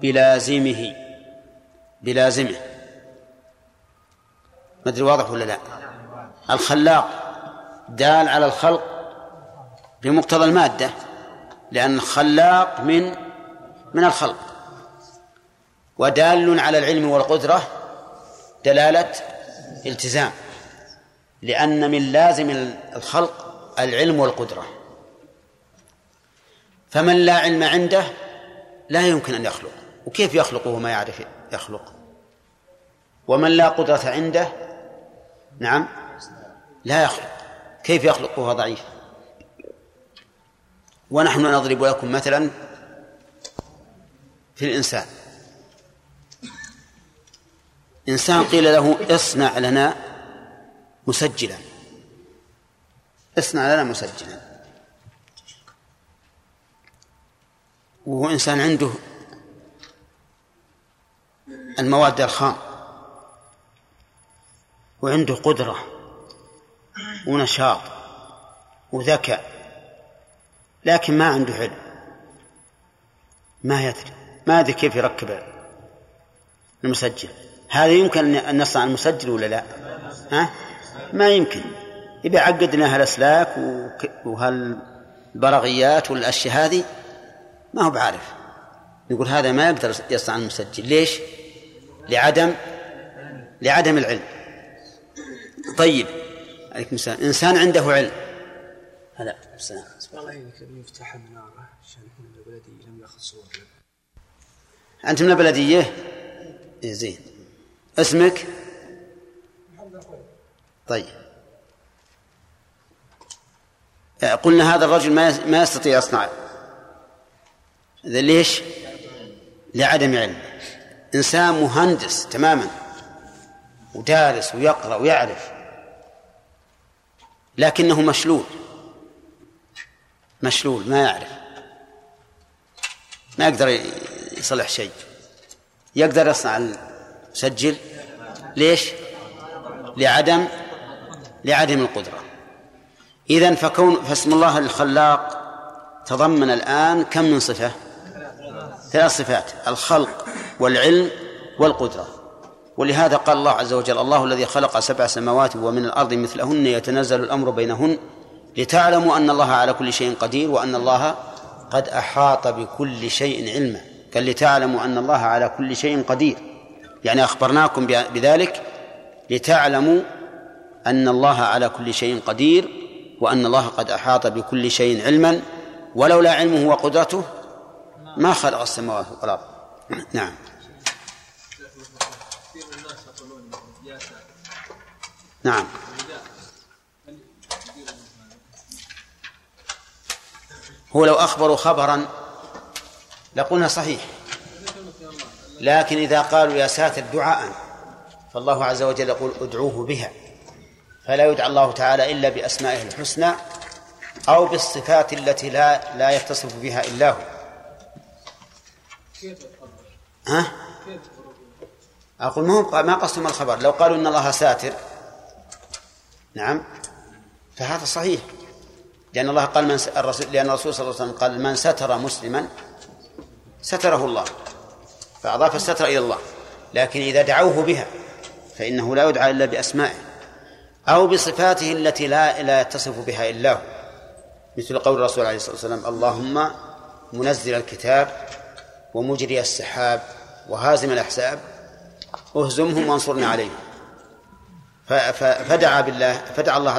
بلازمه بلازمه. ما أدري واضح ولا لا؟ الخلاق دال على الخلق بمقتضى المادة لأن الخلاق من من الخلق. ودال على العلم والقدرة دلالة التزام. لأن من لازم الخلق العلم والقدرة. فمن لا علم عنده لا يمكن أن يخلق. وكيف يخلق وهو ما يعرف يخلق؟ ومن لا قدرة عنده نعم لا يخلق. كيف يخلق وهو ضعيف؟ ونحن نضرب لكم مثلا في الإنسان. إنسان قيل له اصنع لنا مسجلا. اصنع لنا مسجلا. وهو إنسان عنده المواد الخام وعنده قدرة ونشاط وذكاء لكن ما عنده علم. ما يدري ما يدري كيف يركب المسجل. هذا يمكن أن نصنع المسجل ولا لا؟ ها؟ ما يمكن. إذا عقدنا هالأسلاك وهالبرغيات والأشياء هذه ما هو بعارف. يقول هذا ما يقدر يصنع المسجل. ليش؟ لعدم لعدم العلم. طيب عليكم السلام. إنسان عنده علم. هلا السلام. الله يعينك منارة عشان إحنا البلدي لم صور أنت من البلدية؟ إيه زين. اسمك؟ طيب. قلنا هذا الرجل ما ما يستطيع يصنع. ليش؟ لعدم علم. إنسان مهندس تماما ودارس ويقرأ ويعرف لكنه مشلول. مشلول ما يعرف. ما يقدر يصلح شيء. يقدر يصنع المسجل ليش؟ لعدم لعدم القدرة. إذن فكون فاسم الله الخلاق تضمن الآن كم من صفة؟ ثلاث صفات الخلق والعلم والقدرة. ولهذا قال الله عز وجل الله الذي خلق سبع سماوات ومن الأرض مثلهن يتنزل الأمر بينهن لتعلموا أن الله على كل شيء قدير وأن الله قد أحاط بكل شيء علما. قال لتعلموا أن الله على كل شيء قدير. يعني أخبرناكم بذلك لتعلموا أن الله على كل شيء قدير وأن الله قد أحاط بكل شيء علما ولولا علمه وقدرته ما خلق السماوات والأرض. [CLEARS THROAT] نعم. نعم. هو لو أخبروا خبرا لقلنا صحيح. لكن إذا قالوا يا ساتر دعاء فالله عز وجل يقول ادعوه بها. فلا يدعى الله تعالى إلا بأسمائه الحسنى أو بالصفات التي لا لا يتصف بها إلا هو. ها؟ أقول ما ما قصدهم الخبر؟ لو قالوا إن الله ساتر. نعم. فهذا صحيح. لأن الله قال من الرسول لأن الرسول صلى الله عليه وسلم قال من ستر مسلما ستره الله. فأضاف الستر إلى الله. لكن إذا دعوه بها فإنه لا يدعى إلا بأسمائه. أو بصفاته التي لا لا يتصف بها إلا هو. مثل قول الرسول عليه الصلاة والسلام اللهم منزل الكتاب ومجري السحاب وهازم الأحساب اهزمهم وانصرنا عليهم. فدعا بالله فدعا الله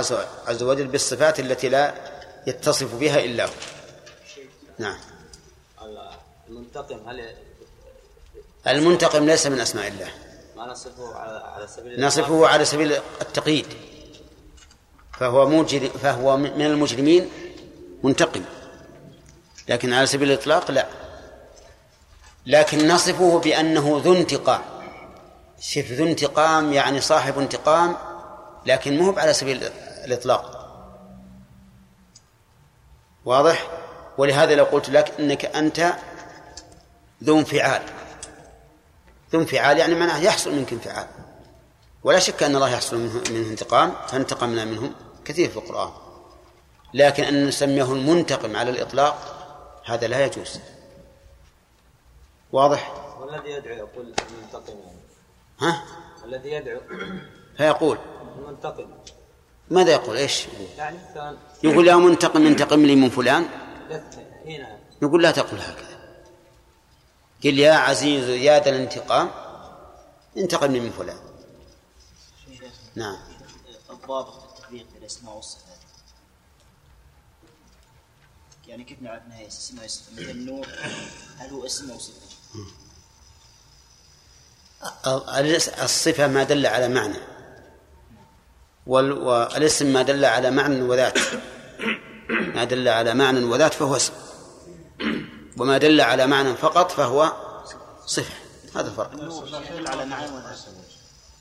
عز وجل بالصفات التي لا يتصف بها إلا هو. نعم. المنتقم هل المنتقم ليس من أسماء الله. ما نصفه على سبيل نصفه على سبيل التقييد. فهو مجرم فهو من المجرمين منتقم. لكن على سبيل الإطلاق لا. لكن نصفه بأنه ذو انتقام. شف ذو انتقام يعني صاحب انتقام لكن مو على سبيل الإطلاق. واضح؟ ولهذا لو قلت لك إنك أنت ذو انفعال. ذو انفعال يعني معناه يحصل منك انفعال. ولا شك أن الله يحصل منه, منه انتقام فانتقمنا منهم. كثير في القرآن. لكن أن نسميه المنتقم على الإطلاق هذا لا يجوز. واضح؟ والذي يدعو يقول المنتقم. ها؟ الذي يدعو فيقول. المنتقم. ماذا يقول؟ إيش؟ يقول يعني كان يقول يا منتقم انتقم لي من فلان. نقول لا تقل هكذا. قل يا عزيز يا ذا الانتقام انتقم لي من فلان. نعم. الضابط. في التطبيق الأسماء والصفات. يعني كيف نعرف انها اسم أو صفة؟ مثل النور هل هو اسم أو صفة؟ الصفة ما دل على معنى. وال- والاسم ما دل على معنى وذات. ما دل على معنى وذات فهو اسم. وما دل على معنى فقط فهو صفة. هذا الفرق. على معنى وذات.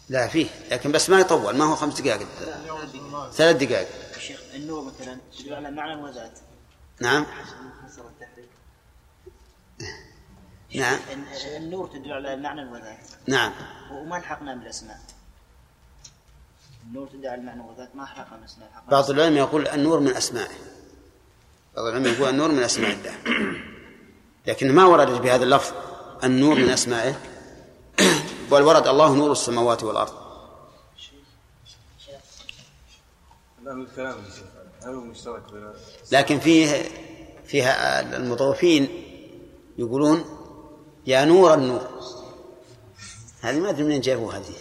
لا فيه لكن بس ما يطول ما هو خمس دقائق. ثلاث دقائق. الشيخ النور مثلا يدل على معنى وذات. نعم. نعم. الن- النور تدل على معنى وذات. نعم. وما ألحقنا بالأسماء؟ النور تدل على معنى وذات ما حقنا بالأسماء؟ بعض العلماء يقول النور من أسمائه بعض العلماء يقول النور من أسماء الله. لكن ما ورد بهذا اللفظ النور من أسمائه بل ورد الله نور السماوات والأرض. لكن فيه فيها المطوفين يقولون يا نور النور. هذه ما أدري منين جابوا هذه.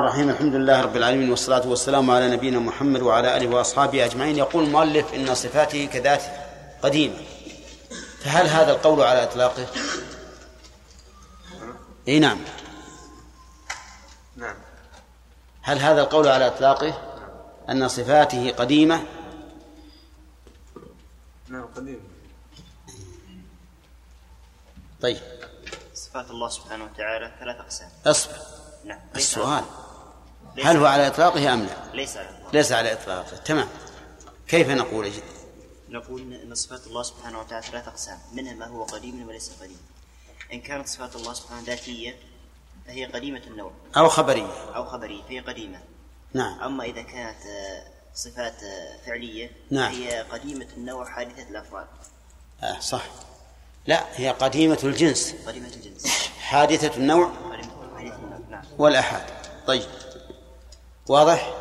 الرحيم الحمد لله رب العالمين والصلاة والسلام على نبينا محمد وعلى آله وأصحابه أجمعين. يقول المؤلف إن صفاته كذاته قديمة. فهل هذا القول على إطلاقه؟ أي نعم. هل هذا القول على إطلاقه؟ أن صفاته قديمة؟ نعم قديم طيب. صفات الله سبحانه وتعالى ثلاث أقسام. أصبر. نعم السؤال. هل هو على إطلاقه أم لا؟ ليس على الله ليس على إطلاقه. تمام. كيف نقول أجل؟ نقول إن صفات الله سبحانه وتعالى ثلاث أقسام. منها ما هو قديم وليس قديم. إن كانت صفات الله سبحانه ذاتية فهي قديمة النوع. أو خبرية. أو خبرية فهي قديمة. نعم. أما إذا كانت آه، صفات آه، فعلية نعم. فهي قديمة النوع حادثة الأفراد. آه صح. لا هي قديمة الجنس. قديمة الجنس. حادثة النوع حديث النوع نعم. والأحاد. طيب. واضح؟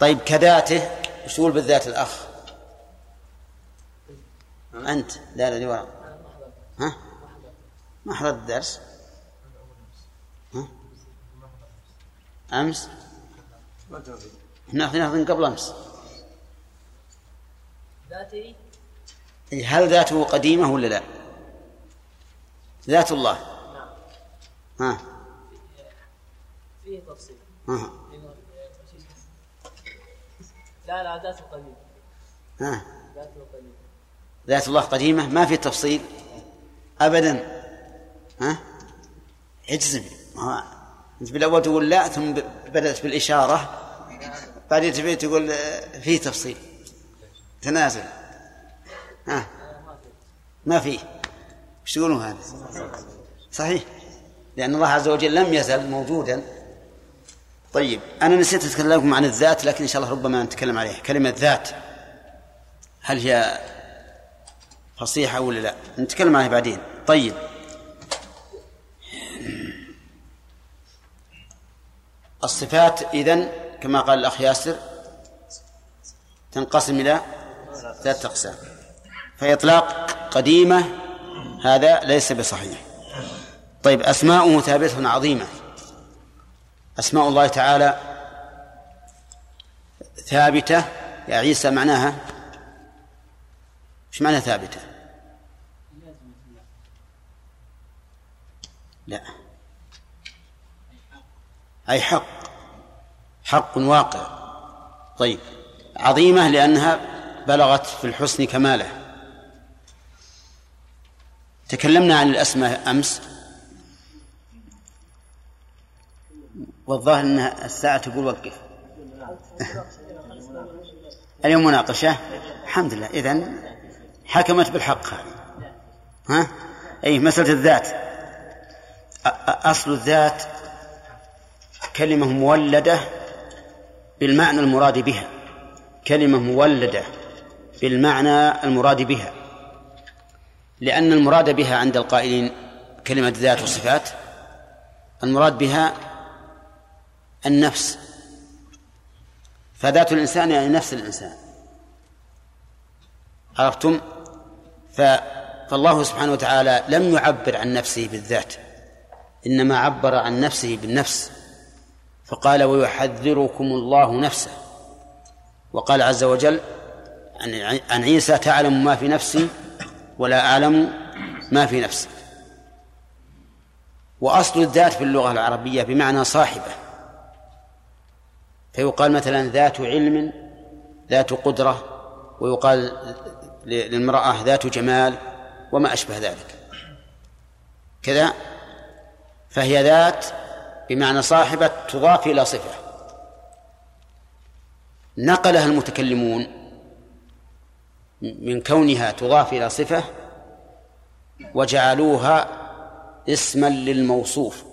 طيب كذاته وش تقول بالذات الأخ؟ أنت. لا لا ها؟ ما حضرت الدرس. ها؟ أمس؟ إحنا أخذنا قبل أمس. ذاتي؟ هل ذاته قديمة ولا لا؟ ذات الله. ها؟ فيه تفصيل. ها. لا لا ذاته قديم. ها؟ ذاته قديم. ذات الله قديمة؟ ما في تفصيل. أبدا. ها؟ اجزم. أنت بالأول تقول لا ثم ب- بدأت بالإشارة. بعدين تبي تقول آه، في تفصيل. تنازل. ها. ما في. إيش تقولون هذا؟ صحيح. لأن الله عز وجل لم يزل موجودا. طيب أنا نسيت أتكلم لكم عن الذات لكن إن شاء الله ربما نتكلم عليها. كلمة ذات. هل هي فصيحة ولا لا؟ نتكلم عليها بعدين. طيب. الصفات إذن كما قال الأخ ياسر تنقسم إلى ثلاثة أقسام. فإطلاق قديمة هذا ليس بصحيح. طيب أسماؤه ثابتة عظيمة. أسماء الله تعالى ثابتة. يا عيسى معناها؟ إيش معنى ثابتة؟ لا. أي حق. حق واقع. طيب عظيمة لأنها بلغت في الحسن كماله. تكلمنا عن الأسماء أمس. والظاهر أن الساعة تقول وقف. اليوم مناقشة. الحمد لله. إذن حكمت بالحق هذه. ها؟ أي مسألة الذات. أصل الذات كلمة مولدة بالمعنى المراد بها. كلمة مولدة بالمعنى المراد بها. لأن المراد بها عند القائلين كلمة ذات وصفات المراد بها النفس. فذات الإنسان يعني نفس الإنسان. عرفتم. فالله سبحانه وتعالى لم يعبر عن نفسه بالذات إنما عبر عن نفسه بالنفس. فقال ويحذركم الله نفسه. وقال عز وجل عن عيسى تعلم ما في نفسي ولا أعلم ما في نفسي. وأصل الذات في اللغة العربية بمعنى صاحبة. فيقال مثلا ذات علم ذات قدرة ويقال للمرأة ذات جمال وما أشبه ذلك. كذا فهي ذات بمعنى صاحبة تضاف إلى صفة. نقلها المتكلمون من كونها تضاف إلى صفة وجعلوها اسما للموصوف.